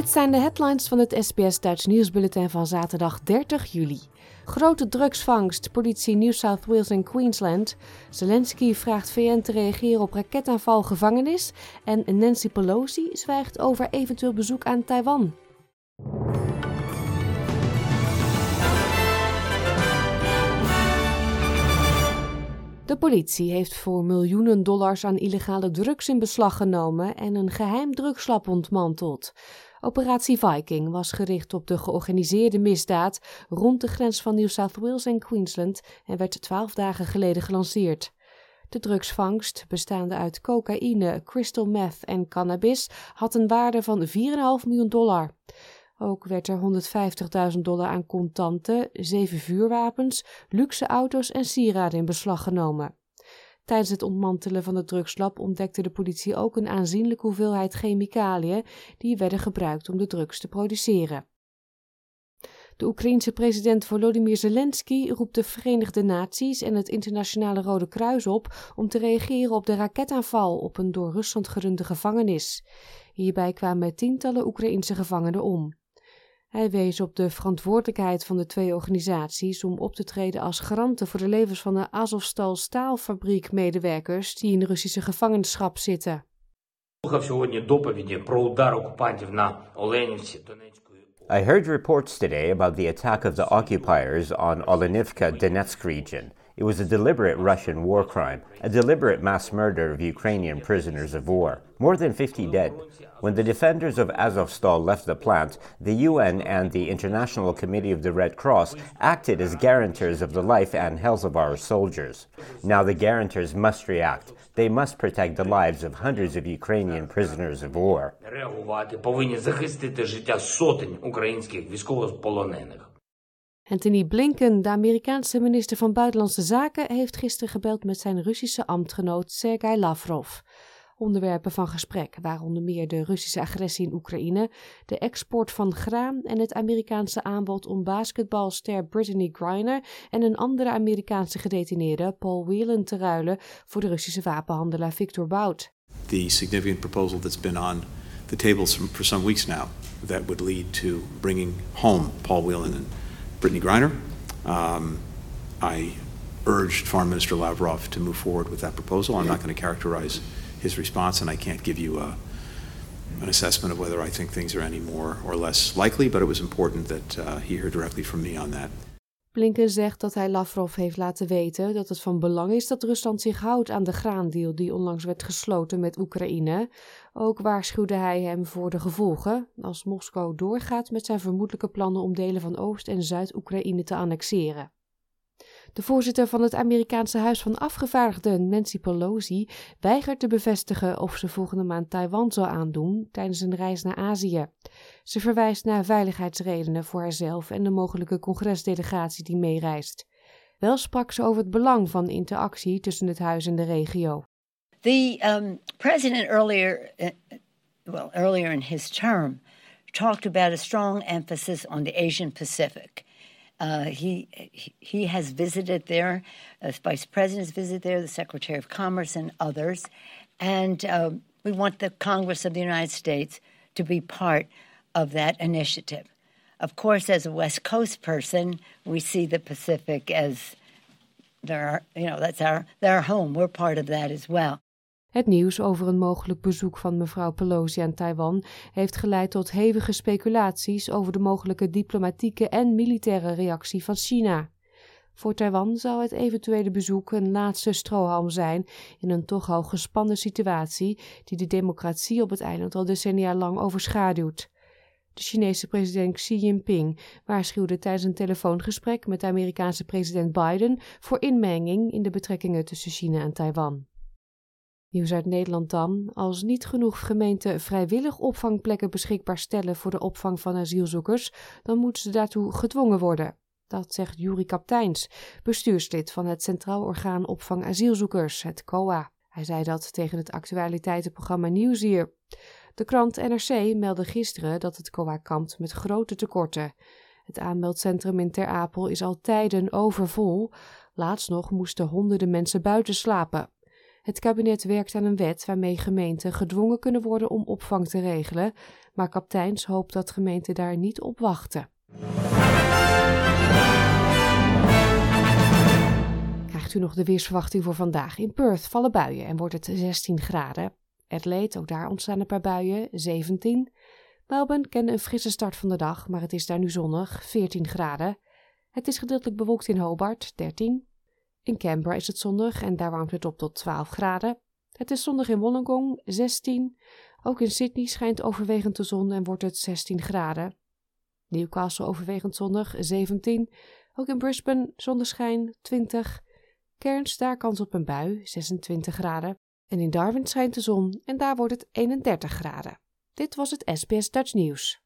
Dit zijn de headlines van het SBS Duits nieuwsbulletin van zaterdag 30 juli. Grote drugsvangst, politie New South Wales en Queensland. Zelensky vraagt VN te reageren op raketaanval gevangenis. En Nancy Pelosi zwijgt over eventueel bezoek aan Taiwan. De politie heeft voor miljoenen dollars aan illegale drugs in beslag genomen en een geheim drugslab ontmanteld. Operatie Viking was gericht op de georganiseerde misdaad rond de grens van New South Wales en Queensland en werd twaalf dagen geleden gelanceerd. De drugsvangst, bestaande uit cocaïne, crystal meth en cannabis, had een waarde van 4,5 miljoen dollar. Ook werd er 150.000 dollar aan contanten, zeven vuurwapens, luxe auto's en sieraden in beslag genomen. Tijdens het ontmantelen van het drugslab ontdekte de politie ook een aanzienlijke hoeveelheid chemicaliën die werden gebruikt om de drugs te produceren. De Oekraïense president Volodymyr Zelensky roept de Verenigde Naties en het Internationale Rode Kruis op om te reageren op de raketaanval op een door Rusland gerunde gevangenis. Hierbij kwamen tientallen Oekraïense gevangenen om. Hij wees op de verantwoordelijkheid van de twee organisaties om op te treden als garanten voor de levens van de Azovstal staalfabriek-medewerkers die in Russische gevangenschap zitten. I heard reports today about the attack of the occupiers on Olenivka Donetsk region. It was a deliberate Russian war crime, a deliberate mass murder of Ukrainian prisoners of war. More than 50 dead. When the defenders of Azovstal left the plant, the UN and the International Committee of the Red Cross acted as guarantors of the life and health of our soldiers. Now the guarantors must react. They must protect the lives of hundreds of Ukrainian prisoners of war. Anthony Blinken, de Amerikaanse minister van Buitenlandse Zaken, heeft gisteren gebeld met zijn Russische ambtgenoot Sergei Lavrov. Onderwerpen van gesprek waren onder meer de Russische agressie in Oekraïne, de export van graan en het Amerikaanse aanbod om basketbalster Brittany Griner en een andere Amerikaanse gedetineerde, Paul Whelan, te ruilen voor de Russische wapenhandelaar Victor Bout. The significant proposal that's been on the tables for some weeks now that would lead to bringing home Paul Whelan Brittany Griner. Um, I urged Foreign Minister Lavrov to move forward with that proposal. I'm not going to characterize his response, and I can't give you a, an assessment of whether I think things are any more or less likely, but it was important that uh, he hear directly from me on that. Blinken zegt dat hij Lavrov heeft laten weten dat het van belang is dat Rusland zich houdt aan de graandeal die onlangs werd gesloten met Oekraïne. Ook waarschuwde hij hem voor de gevolgen als Moskou doorgaat met zijn vermoedelijke plannen om delen van Oost- en Zuid-Oekraïne te annexeren. De voorzitter van het Amerikaanse Huis van Afgevaardigden, Nancy Pelosi, weigert te bevestigen of ze volgende maand Taiwan zal aandoen tijdens een reis naar Azië. Ze verwijst naar veiligheidsredenen voor haarzelf en de mogelijke congresdelegatie die meereist. Wel sprak ze over het belang van interactie tussen het huis en de regio. The um, president earlier, uh, well, earlier in his term, talked about a strong emphasis on the Asian Pacific. Uh, he, he has visited there, the vice president's has visited there, the secretary of commerce, and others. And uh, we want the Congress of the United States to be part of that initiative. Of course, as a West Coast person, we see the Pacific as their, you know, that's our, their home. We're part of that as well. Het nieuws over een mogelijk bezoek van mevrouw Pelosi aan Taiwan heeft geleid tot hevige speculaties over de mogelijke diplomatieke en militaire reactie van China. Voor Taiwan zou het eventuele bezoek een laatste strohalm zijn in een toch al gespannen situatie die de democratie op het eiland al decennia lang overschaduwt. De Chinese president Xi Jinping waarschuwde tijdens een telefoongesprek met de Amerikaanse president Biden voor inmenging in de betrekkingen tussen China en Taiwan. Nieuws uit Nederland dan. Als niet genoeg gemeenten vrijwillig opvangplekken beschikbaar stellen voor de opvang van asielzoekers, dan moeten ze daartoe gedwongen worden. Dat zegt Juri Kapteins, bestuurslid van het Centraal Orgaan Opvang Asielzoekers, het COA. Hij zei dat tegen het actualiteitenprogramma Nieuwsier. De krant NRC meldde gisteren dat het COA kampt met grote tekorten. Het aanmeldcentrum in Ter Apel is al tijden overvol. Laatst nog moesten honderden mensen buiten slapen. Het kabinet werkt aan een wet waarmee gemeenten gedwongen kunnen worden om opvang te regelen, maar kapteins hoopt dat gemeenten daar niet op wachten. Krijgt u nog de weersverwachting voor vandaag? In Perth vallen buien en wordt het 16 graden. Adelaide, ook daar ontstaan een paar buien, 17. Melbourne kende een frisse start van de dag, maar het is daar nu zonnig, 14 graden. Het is gedeeltelijk bewolkt in Hobart, 13. In Canberra is het zonnig en daar warmt het op tot 12 graden. Het is zonnig in Wollongong, 16. Ook in Sydney schijnt overwegend de zon en wordt het 16 graden. Newcastle overwegend zonnig, 17. Ook in Brisbane zonneschijn, 20. Cairns daar kans op een bui, 26 graden. En in Darwin schijnt de zon en daar wordt het 31 graden. Dit was het SBS Dutch Nieuws.